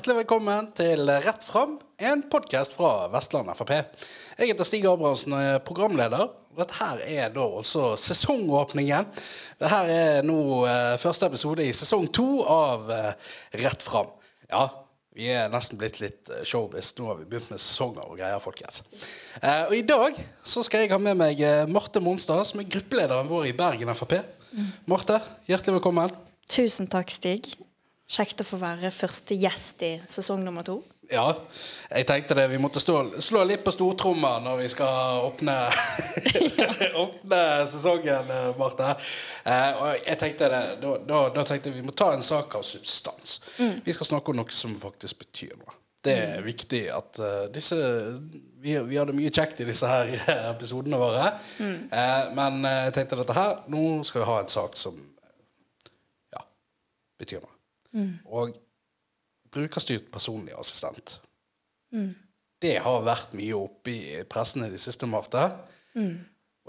Hjertelig velkommen til Rett fram, en podkast fra Vestland Frp. Jeg heter Stig Abrahamsen og er programleder. Dette her er da altså sesongåpningen. Dette er nå eh, første episode i sesong to av eh, Rett fram. Ja, vi er nesten blitt litt eh, showbiz. Nå har vi begynt med sesonger og greier, folkens. Og i dag så skal jeg ha med meg Marte Monstad, som er gruppelederen vår i Bergen Frp. Marte, hjertelig velkommen. Tusen takk, Stig. Kjekt å få være første gjest i sesong nummer to. Ja, jeg tenkte det. Vi måtte stå, slå litt på stortromma når vi skal åpne, åpne sesongen, eh, Marte. Eh, og jeg tenkte det, da, da, da tenkte vi må ta en sak av substans. Vi skal snakke om noe som faktisk betyr noe. Det er viktig at uh, disse vi, vi hadde mye kjekt i disse her eh, episodene våre. Eh, men jeg tenkte dette her Nå skal vi ha en sak som ja, betyr noe. Og brukerstyrt personlig assistent. Det har vært mye oppe i pressen i det siste, Marte.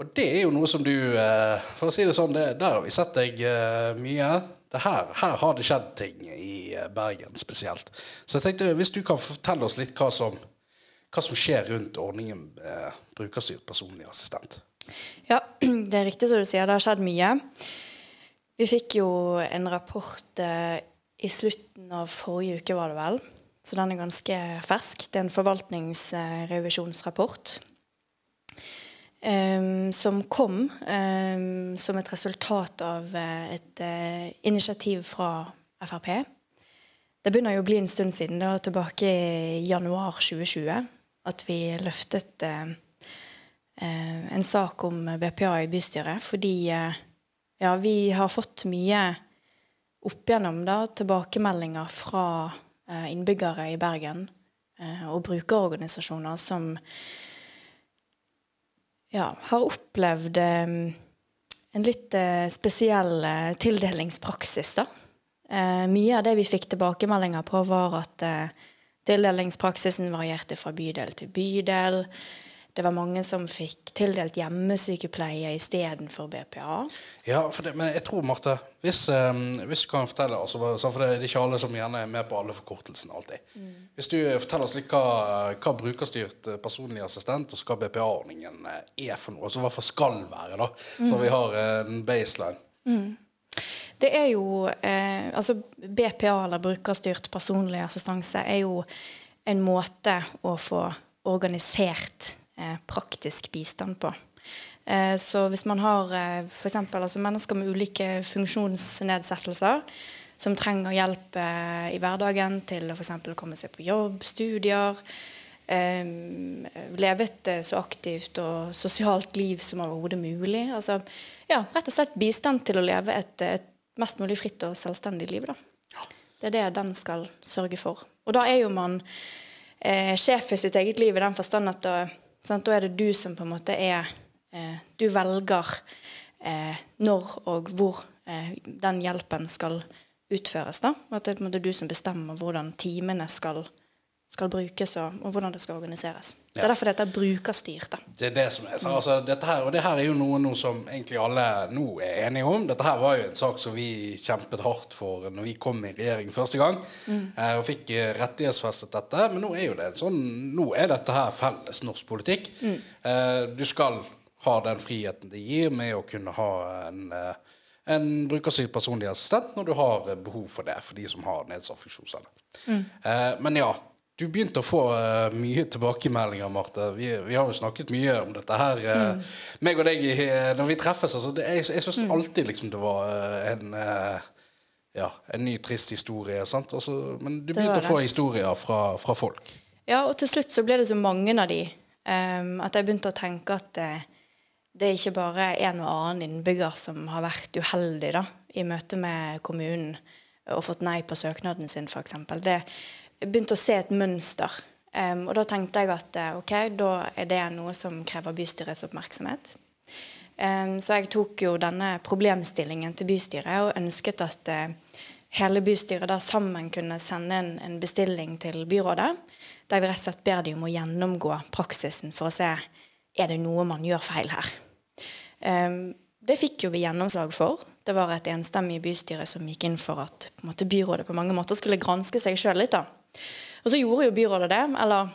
Og det er jo noe som du eh, For å si det sånn, det, der har vi sett deg eh, mye. Det her, her har det skjedd ting i eh, Bergen spesielt. Så jeg tenkte, hvis du kan fortelle oss litt hva som, hva som skjer rundt ordningen med brukerstyrt personlig assistent. Ja, det er riktig som du sier, det har skjedd mye. Vi fikk jo en rapport eh, i slutten av forrige uke, var det vel. Så den er ganske fersk. Det er en forvaltningsrevisjonsrapport. um, som kom um, som et resultat av eh, et uh, initiativ fra Frp. Det begynner jo å bli en stund siden. Det var tilbake i januar 2020 at vi løftet uh, en sak om BPA i bystyret. Fordi ja, vi har fått mye opp gjennom da, tilbakemeldinger fra eh, innbyggere i Bergen eh, og brukerorganisasjoner som ja, har opplevd eh, en litt spesiell tildelingspraksis. da. Mye av det vi fikk tilbakemeldinger på, var at tildelingspraksisen varierte fra bydel til bydel. Det var mange som fikk tildelt hjemmesykepleie istedenfor BPA. Ja, det, men jeg tror, Marte, hvis, um, hvis du kan fortelle altså, For det er ikke alle som gjerne er med på alle forkortelsene alltid. Hvis du eh, forteller oss litt hva, hva brukerstyrt eh, personlig assistent og hva BPA-ordningen eh, er for noe, altså hva for skal være, da, så vi har en baseline. Det er jo eh, Altså BPA, eller brukerstyrt personlig assistanse, er jo en måte å få organisert praktisk bistand på. Eh, så hvis man har eh, f.eks. Altså mennesker med ulike funksjonsnedsettelser som trenger hjelp eh, i hverdagen til å f.eks. komme seg på jobb, studier, eh, leve et eh, så aktivt og sosialt liv som overhodet mulig. Altså, ja, rett og slett bistand til å leve et, et mest mulig fritt og selvstendig liv. Da. Det er det den skal sørge for. Og da er jo man eh, sjef i sitt eget liv i den forstand at da, sant, da er det du som på en måte er eh, Du velger eh, når og hvor eh, den hjelpen skal utføres. da, At det er på en måte du som bestemmer hvordan timene skal, skal brukes og, og hvordan det skal organiseres. Det er derfor dette er brukerstyrt. Det er det som er. Så, altså, dette her, og det her er jo noe noe, som egentlig alle nå er enige om. Dette her var jo en sak som vi kjempet hardt for når vi kom i regjering første gang. Eh, og fikk eh, rettighetsfestet dette. Men nå er jo det sånn Nå er dette her felles norsk politikk. Eh, du skal ha den friheten det gir med å kunne ha en eh, en brukerstyrt personlig assistent når du har eh, behov for det, for de som har nedsatt funksjonsevne. Eh, men ja, du begynte å få uh, mye tilbakemeldinger, Marte. Vi, vi har jo snakket mye om dette her. eh, Meg og deg i- når vi treffes. Altså, det, jeg jeg syns alltid liksom det var uh, en eh, ja, en ny, trist historie. Sant? Altså, men du begynte å få historier fra, fra folk. Ja, og til slutt så ble det så mange av de um, at jeg begynte å tenke at eh, det er ikke bare en og annen innbygger som har vært uheldig da, i møte med kommunen og fått nei på søknaden sin, f.eks. Jeg begynte å se et mønster. Um, og da tenkte jeg at eh, ok, da er det noe som krever bystyrets oppmerksomhet. Um, så jeg tok jo denne problemstillingen til bystyret og ønsket at uh, hele bystyret da sammen kunne sende en, en bestilling til byrådet, der vi rett og slett ber de om å gjennomgå praksisen for å se er det noe man gjør feil her. Um, det fikk jo vi gjennomslag for. Det var et enstemmig bystyre som gikk inn for at på måte, byrådet på mange måter skulle granske seg sjøl litt. da. Og så gjorde jo byrådet det, eller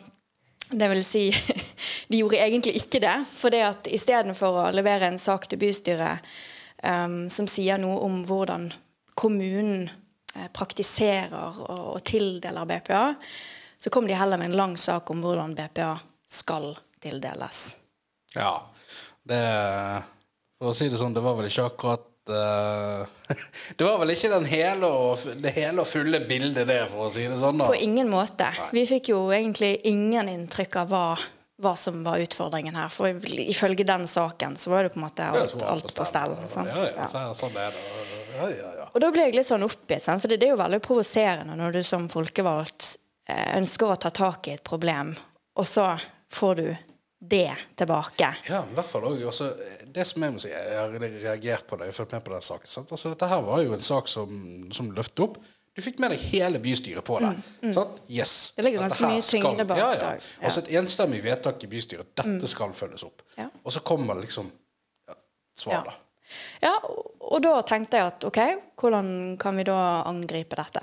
det vil si De gjorde egentlig ikke det. For det at istedenfor å levere en sak til bystyret um, som sier noe om hvordan kommunen eh, praktiserer og, og, tildeler BPA, så kom de heller med en lang sak om hvordan BPA skal tildeles. Ja. Det For å si det sånn, det var vel ikke akkurat uh, Det var vel ikke hele og, det hele og fulle bildet, der, for å si det sånn. da. På ingen måte. Nei. Vi fikk jo egentlig ingen inntrykk av hva, hva som var utfordringen her. For ifølge den saken så var det på en måte alt, alt på stell. Sant? Ja, ja, så, sånn er det. Ja, ja, ja. Og da blir jeg litt sånn oppgitt, for det er jo veldig provoserende når du som folkevalgt eh, ønsker å ta tak i et problem, og så får du det tilbake. Ja, i hvert fall også, Det som jeg må si, jeg har reagert på det, jeg har fulgt med på den saken. Altså, dette her var jo en sak som, som løftet opp. Du fikk med deg hele bystyret på det. Mm, mm. Yes. Det ligger ganske mye tyngde bak ja, ja. Og Altså et enstemmig vedtak i bystyret. Dette mm. skal følges opp. Ja. Og så kommer det liksom ja, svar, da. Ja, og da tenkte jeg at OK, hvordan kan vi da angripe dette?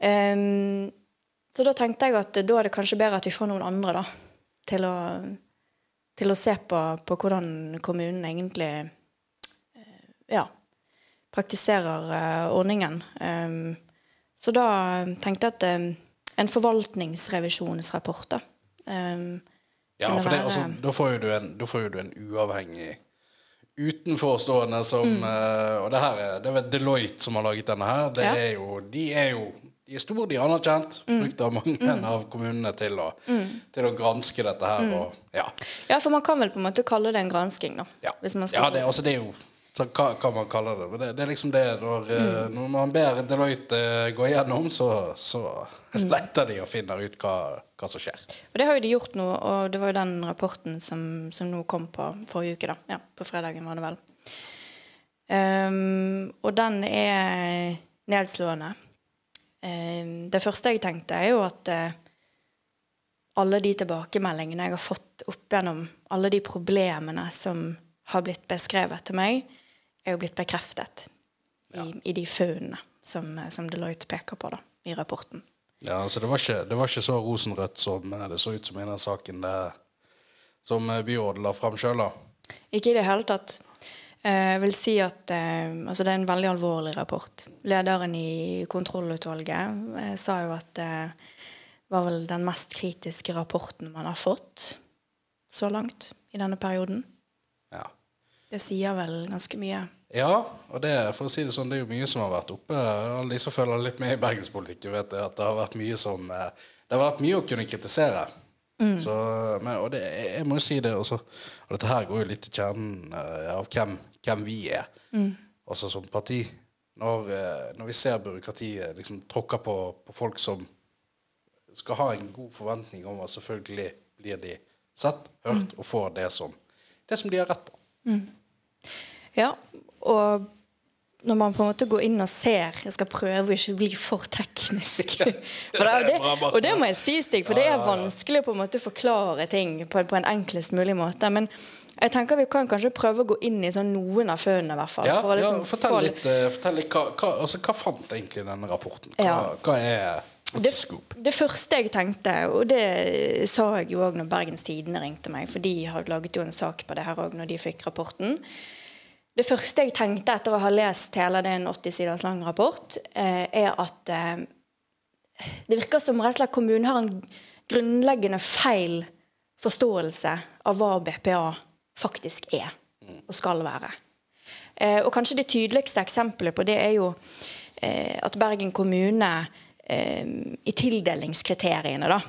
Um, så da tenkte jeg at da er det kanskje bedre at vi får noen andre, da til å, til å se på, på, hvordan kommunen egentlig eh, ja, praktiserer uh, ordningen. Um, så da tenkte jeg at um, en forvaltningsrevisjonsrapport da, um, Ja, for det, altså, da, får jo du en, jo du en uavhengig utenforstående som mm. Og det her er, det er Deloitte som har laget denne her. Det ja. er jo, de er jo de er store, de er anerkjent. Mm. Brukt av mange mm. av kommunene til å, mm. til å, granske dette her. Mm. Og, ja. ja. for man kan vel på en måte kalle det en gransking, da. Ja, ja det, altså, det, er jo så hva hva, man kaller det? Men det, det er liksom det når, eh, mm. når man ber Deloitte uh, gå igjennom, så, så mm. leter de og finner ut hva, hva, som skjer. Og det har jo de gjort nå, og det var jo den rapporten som, som nå kom på forrige uke, da. Ja, på fredagen var det vel. Um, og den er nedslående. Ehm, det første jeg tenkte, er jo at eh, alle de tilbakemeldingene jeg har fått opp gjennom alle de problemene som har blitt beskrevet til meg, er jo blitt bekreftet ja. i, i, de funnene som, som, Deloitte peker på da, i rapporten. Ja, altså det var, ikke, det var ikke så rosenrødt som det så ut som i den saken det, som byrådet la fram sjøl, da? Ikke i det hele tatt. Eh, jeg vil si at eh, altså det er en veldig alvorlig rapport. Lederen i kontrollutvalget eh, sa jo at det var vel den mest kritiske rapporten man har fått så langt i denne perioden. Ja. Det sier vel ganske mye. Ja, og det, for å si det sånn, det er jo mye som har vært oppe. Alle de som følger litt med i bergenspolitikken, vet at det har vært mye som Det har vært mye å kunne kritisere. Mm. Så, men, og det, jeg må jo si det også, og dette her går jo litt i kjernen av hvem hvem vi er, mm. altså som parti. Når, eh, når, vi ser byråkratiet liksom tråkker på, på, folk som skal ha en god forventning om at selvfølgelig blir de sett, hørt mm. og får det som, det som de har rett på. Mm. Ja, og når man på en måte går inn og ser Jeg skal prøve å ikke bli for teknisk. For det, og det må jeg si, Stig, for det er vanskelig å på en måte forklare ting på, på en enklest mulig måte. Men jeg tenker Vi kan kanskje prøve å gå inn i sånn noen av funnene. hvert fall. Ja, liksom ja, fortell, litt, uh, fortell litt, hva, hva, altså, hva, fant egentlig denne rapporten? Hva, ja. hva er det, det, første jeg tenkte, og det sa jeg jo òg når Bergens Tidende ringte meg, for de hadde laget jo en sak på det her òg når de fikk rapporten. Det første jeg tenkte etter å ha lest hele den 80 siders lang rapport, eh, er at eh, det virker som Resla kommune har en grunnleggende feil forståelse av hva BPA faktisk er og skal være. Eh, og kanskje det tydeligste eksempelet på det er jo eh, at Bergen kommune eh, i tildelingskriteriene da,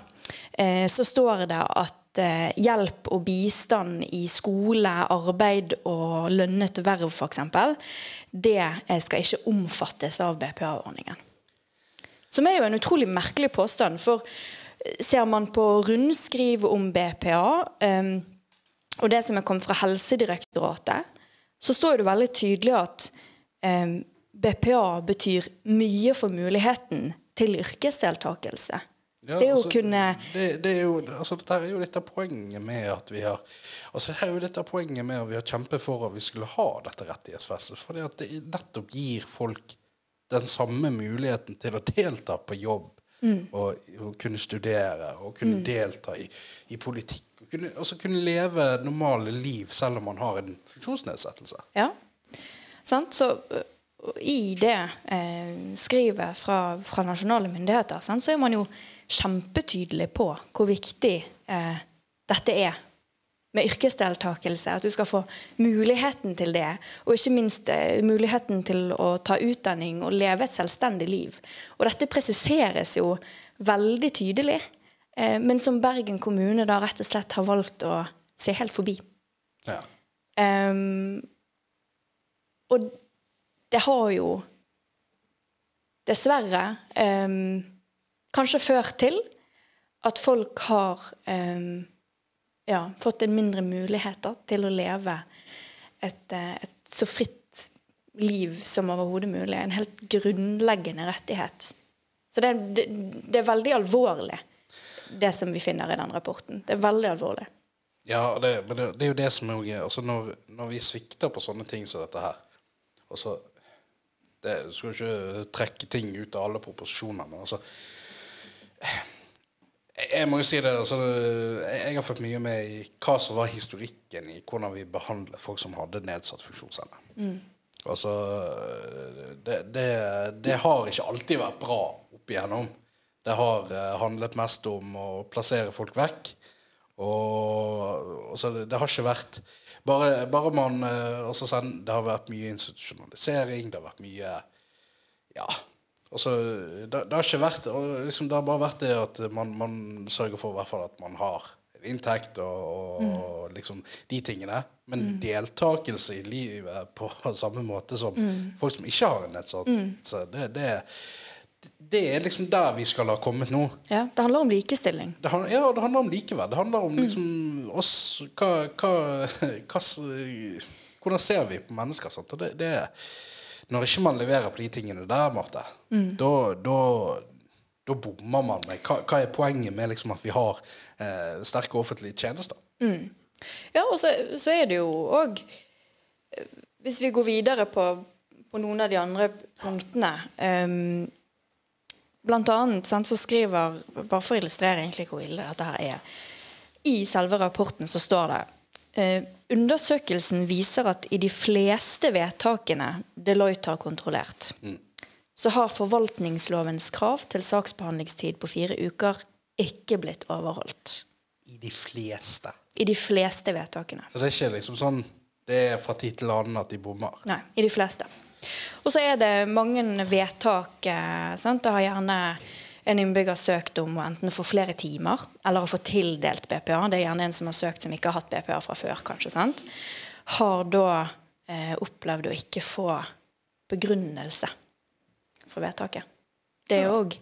eh, så står det at eh, hjelp og bistand i skole, arbeid og lønnet verv f.eks. det eh, skal ikke omfattes av BPA-ordningen. Som er jo en utrolig merkelig påstand. For ser man på rundskriv om BPA og det som er kommet fra Helsedirektoratet, så står det veldig tydelig at eh, BPA betyr mye for muligheten til yrkesdeltakelse. Ja, det altså, det, det, er jo, altså, Dette er jo litt av poenget med at vi har altså det er jo litt av poenget med at vi har kjempet for at vi skulle ha dette rettighetsfestet. Fordi at det nettopp gir folk den samme muligheten til å delta på jobb Og, og kunne studere og kunne delta i, i politikk. Kunne, altså kunne leve normale liv selv om man har en funksjonsnedsettelse. Ja. Sant? Så i det eh, skrivet fra, fra nasjonale myndigheter, sant, så er man jo kjempetydelig på hvor viktig eh, dette er med yrkesdeltakelse. At du skal få muligheten til det. Og ikke minst eh, muligheten til å ta utdanning og leve et selvstendig liv. Og dette presiseres jo veldig tydelig, eh, men som Bergen kommune da rett og slett har valgt å se helt forbi. Ja. Um, og det har jo dessverre um, kanskje ført til at folk har um, ja, fått en mindre muligheter til å leve et, eh, et så fritt liv som overhodet mulig. En helt grunnleggende rettighet. Så det, det, det er veldig alvorlig, det som vi finner i den rapporten. Det er veldig alvorlig. Ja, det, men det, det er jo det som er altså når, når vi svikter på sånne ting som dette her altså, det, Du Skal ikke trekke ting ut av alle proposisjoner, men altså jeg, må jo si det, altså, jeg, har fulgt mye med i hva som var historikken i hvordan vi behandlet folk som hadde nedsatt funksjonsevne. Altså, det, det, det har ikke alltid vært bra opp igjennom. Det har eh, handlet mest om å plassere folk vekk. Og altså, det, det har ikke vært Bare, bare man eh, også sånn, Det har vært mye institusjonalisering, det har vært mye Ja. Altså, det, det har ikke vært og liksom, Det har bare vært det at man, man sørger for i hvert fall at man har inntekt og, og liksom de tingene. Men deltakelse i livet på samme måte som folk som ikke har en nedsettelse, det, det, det er liksom der vi skal ha kommet nå. Ja, det handler om likestilling. Det handler, ja, det handler om likeverd. Det handler om liksom oss hva, hva, hva, Hvordan ser vi på mennesker? Sant? Og det, det Når ikke man leverer på de tingene der, Marte, da, da, da bommer man med hva, hva er poenget med liksom at vi har eh, sterke offentlige tjenester? Ja, og så, så er det jo òg Hvis vi går videre på, på noen av de andre punktene um, Blant annet sant, så skriver Bare for å illustrere egentlig hvor ille dette her er. I selve rapporten så står det eh, Undersøkelsen viser at i de fleste vedtakene Deloitte har kontrollert, så har forvaltningslovens krav til saksbehandlingstid på fire uker ikke blitt overholdt. I de fleste. I de fleste vedtakene. Så det er ikke liksom sånn Det er fra tid til annen at de bommer. Nei, i de fleste. Og så er det mange vedtak eh, sant? Det har gjerne en innbygger søkt om å enten få flere timer eller å få tildelt BPA. Det er gjerne en som har søkt som ikke har hatt BPA fra før, kanskje. sant? Har da eh, opplevd å ikke få begrunnelse for vedtaket. Det er òg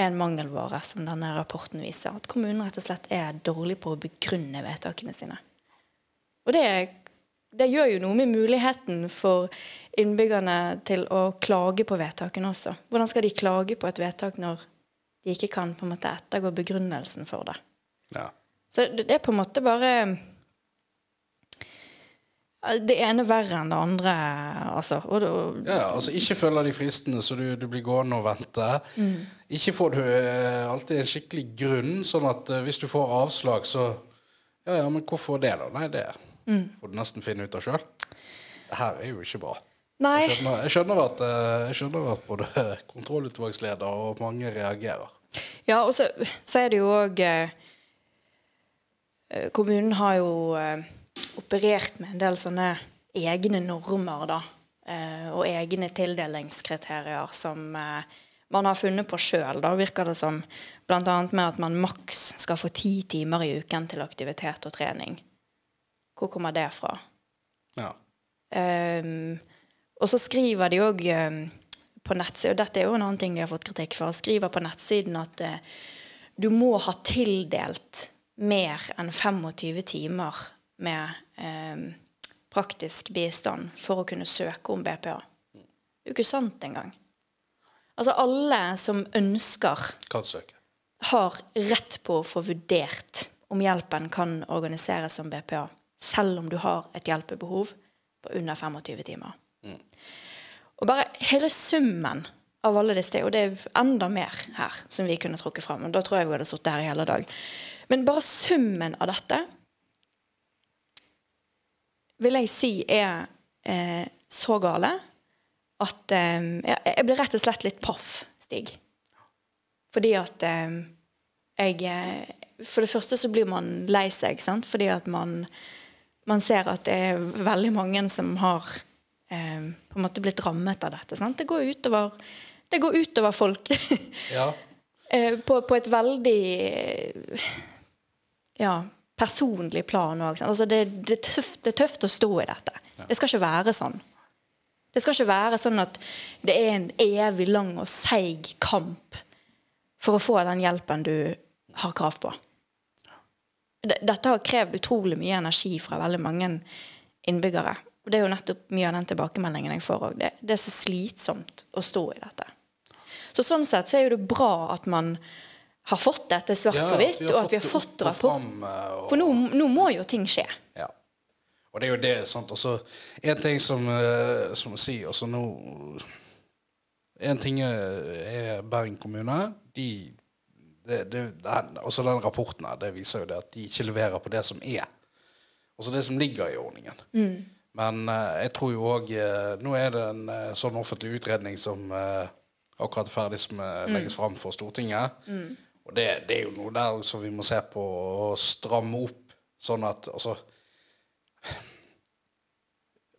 en mangelvare som denne rapporten viser. At kommunen rett og slett er dårlig på å begrunne vedtakene sine. Og det, det gjør jo noe med muligheten for innbyggerne til å klage på vedtakene også. Hvordan skal de klage på et vedtak når de ikke kan på en måte ettergå begrunnelsen for det? Ja. Så det, det er på en måte bare Det ene verre enn det andre, altså. Og, og, Ja, altså Ikke følger de fristene, så du, du blir gående og vente. Ikke får du eh, alltid en skikkelig grunn, sånn at eh, hvis du får avslag, så Ja, ja, men hvorfor det, da? Nei, det får du nesten finne ut av sjøl. Det her er jo ikke bra. Nei. Jeg skjønner, jeg skjønner, at, eh, jeg skjønner at både kontrollutvalgsleder og mange reagerer. Ja, og så, så er det jo òg eh, Kommunen har jo eh, operert med en del sånne egne normer, da. Eh, og egne tildelingskriterier som eh, man har funnet på sjøl, da, virker det som. Annet med at man maks skal få ti timer i uken til aktivitet og trening. Hvor kommer det fra? Ja. Ehm, og så skriver de òg på nettsiden, og dette er jo en annen ting de har fått kritikk for, skriver på nettsiden at eh, du må ha tildelt mer enn 25 timer med eh, praktisk bistand for å kunne søke om BPA. Det er jo ikke sant engang. Altså alle som ønsker Kan søke. har rett på å få vurdert om hjelpen kan organiseres som BPA, selv om du har et hjelpebehov på under 25 timer. Og bare hele summen av alle disse. Og det er enda mer her som vi kunne trukket fram. Og da tror jeg vi hadde sittet her i hele dag. Men bare summen av dette vil jeg si er eh, så gale at eh, jeg blir rett og slett litt paff, Stig. Fordi at eh, jeg eh, For det første så blir man lei seg, sant? fordi at man, man ser at det er veldig mange som har eh, på en måte blitt rammet av dette. Sant? Det går utover, det går utover folk. Ja. Eh, på, på et veldig ja, personlig plan òg. Altså det, det, det er tøft å stå i dette. Det skal ikke være sånn. Det skal ikke være sånn at det er en evig lang og seig kamp for å få den hjelpen du har krav på. Dette har krevd utrolig mye energi fra veldig mange innbyggere. Og Det er jo nettopp mye av den tilbakemeldingen jeg får òg. Det, det er så slitsomt å stå i dette. Så Sånn sett så er jo det bra at man har fått dette svart Ja, på hvitt, vi og at vi har fått det på. og eh, For nå, nå må jo ting skje. Ja. Og det er jo det, sant. Også en ting som, eh, som å si altså nå En ting er er Bergen kommune. De, det, det, den, også den rapporten her, det viser jo det at de ikke leverer på det som er. Altså det som ligger i ordningen. Men eh, jeg tror jo òg Nå er det en eh, sånn offentlig utredning som eh, akkurat er ferdig, som eh, legges fram for Stortinget. Og det, det er jo noe der som vi må se på og stramme opp, sånn at altså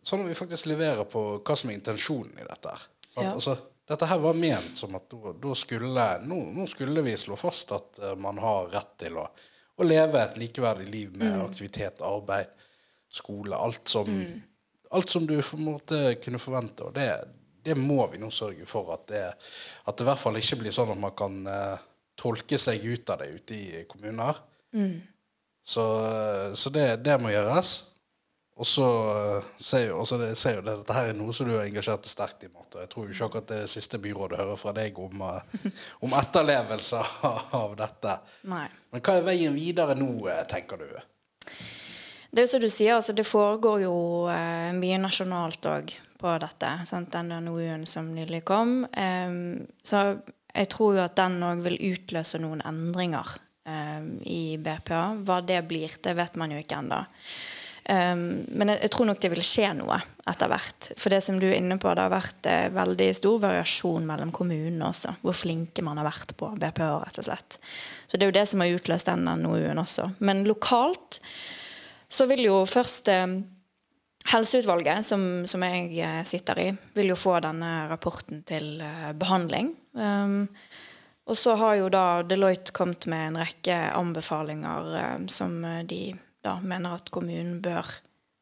Sånn at vi faktisk leverer på hva som er intensjonen i dette. her. Ja. Altså, dette her var ment som at da, da skulle, nå, nå skulle vi slå fast at uh, man har rett til å, å leve et likeverdig liv med aktivitet, arbeid, skole. Alt som, alt som du kunne forvente. Og det, det må vi nå sørge for at det, at det i hvert fall ikke blir sånn at man kan uh, tolke seg ut av det ute i kommuner. Så, så det, det må gjøres. Og så eh, ser jo, altså det, ser det, dette her er noe som du har engasjert deg sterkt i. Marte. Jeg tror jo ikke akkurat det siste byrådet hører fra deg om, eh, om etterlevelse av dette. Nei. Men hva er veien videre nå, eh, tenker du? Det er jo som du sier, altså, det foregår jo eh, mye nasjonalt òg på dette. Sant? Den NOU-en som nylig kom. Em, så jeg tror jo at den òg vil utløse noen endringer em, i BPA. Hva det blir, det vet man jo ikke ennå. Um, men jeg, jeg tror nok det vil skje noe etter hvert. For det som du er inne på, det har vært eh, veldig stor variasjon mellom kommunene også. Hvor flinke man har vært på BPA, rett og slett. Så det er jo det som har utløst den NOU-en også. Men lokalt så vil jo først eh, Helseutvalget, som, som jeg eh, sitter i, vil jo få denne rapporten til eh, behandling. Um, og så har jo da Deloitte kommet med en rekke anbefalinger eh, som de da mener at kommunen bør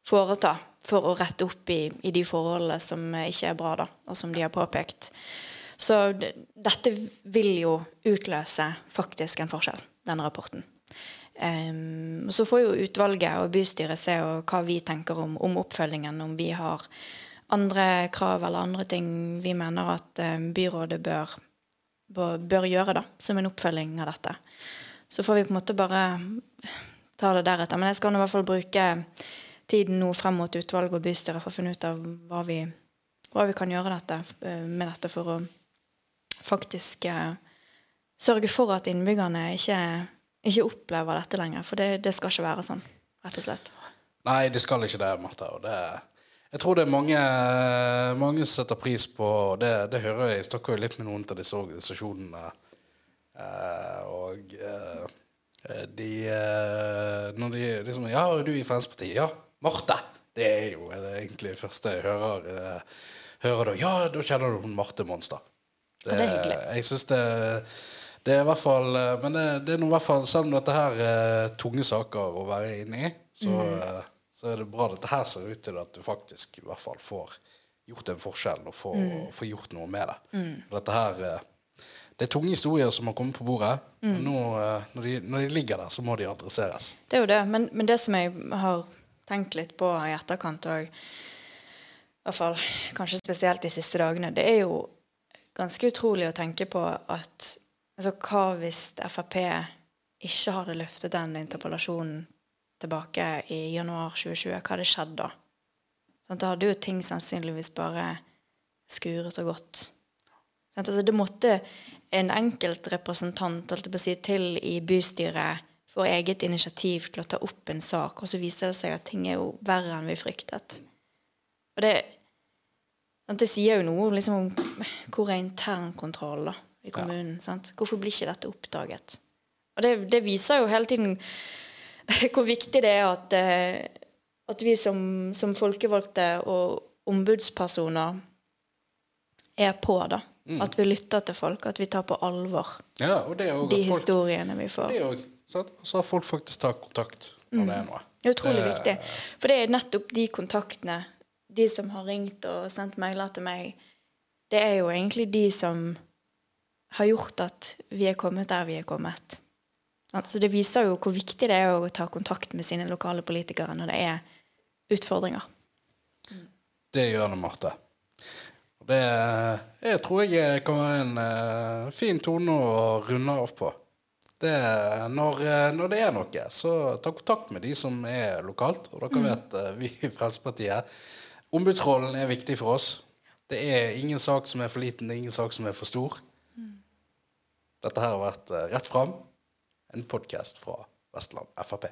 foreta for å rette opp i, i de forholdene som ikke er bra, da, og som de har påpekt. Så dette vil jo utløse faktisk en forskjell, denne rapporten. Så får jo utvalget og bystyret se hva vi tenker om, om oppfølgingen, om vi har andre krav eller andre ting vi mener at byrådet bør, bør, gjøre da, som en oppfølging av dette. Så får vi på en måte bare ta det deretter. Men jeg skal i hvert fall bruke tiden nå frem mot utvalget og bystyret for å finne ut av hva vi, hva vi kan gjøre dette, eh, med dette for å faktisk eh, sørge for at innbyggerne ikke, ikke opplever dette lenger. For det, det skal ikke være sånn, rett og slett. Nei, det skal ikke det, Martha. Og det, jeg tror det er mange, mange som setter pris på det. Det hører jeg. Jeg snakker jo litt med noen av disse organisasjonene. Eh, og eh, de eh, Når de liksom Ja, er du i Fremskrittspartiet? Ja. Marte! Det er jo det egentlig det første jeg hører. hører da. Ja, da kjenner du hun Marte Det, Ja, det er hyggelig. Jeg synes det det er i hvert fall eh, Men det, det er noe i hvert fall Selv om dette her er tunge saker å være inne i, så, Mm. eh, så er det bra at dette her ser ut til at du faktisk i hvert fall får gjort en forskjell og får, Mm. får gjort noe med det. Mm. Dette her eh, Det er tunge historier som har kommet på bordet. Mm. Nå, eh, når, de, når de ligger der, så må de adresseres. Det er jo det. Men, men det som jeg har tenkt litt på i etterkant òg, i hvert fall kanskje spesielt de siste dagene, det er jo ganske utrolig å tenke på at altså, Hva hvis Frp ikke hadde løftet den interpellasjonen tilbake i januar 2020? Hva hadde skjedd da? Sånn, da hadde jo ting sannsynligvis bare skuret og gått. Sånn, Altså, det måtte en enkelt representant si, til i bystyret for eget initiativ til å ta opp en sak, og så viser det seg at ting er jo verre enn vi fryktet. Og det, sant, det sier jo noe liksom, om hvor er internkontrollen, da, i kommunen. Sant? Hvorfor blir ikke dette oppdaget? Og det, det viser jo hele tiden hvor viktig det er at, eh, at vi som, som folkevalgte og ombudspersoner er på, da. Mm. At vi lytter til folk, at vi tar på alvor Ja, de historiene folk, vi får. det også, så har folk faktisk tatt kontakt når det er noe. Det er utrolig Det- viktig. For det er nettopp de kontaktene, de som har ringt og sendt mailer til meg, det er jo egentlig de som har gjort at vi er kommet der vi er kommet. Så det viser jo hvor viktig det er å ta kontakt med sine lokale politikere når det er utfordringer. Det gjør det, Marte. Det jeg tror jeg kan være en eh, fin tone å runde av på. Det, når, eh, når det er noe, så ta kontakt med de som er lokalt. Og dere vet, eh, vi i Fremskrittspartiet Ombudsrollen er viktig for oss. Det er ingen sak som er for liten, det er ingen sak som er for stor. Dette her har vært eh, Rett fram, en podkast fra Vestland Frp.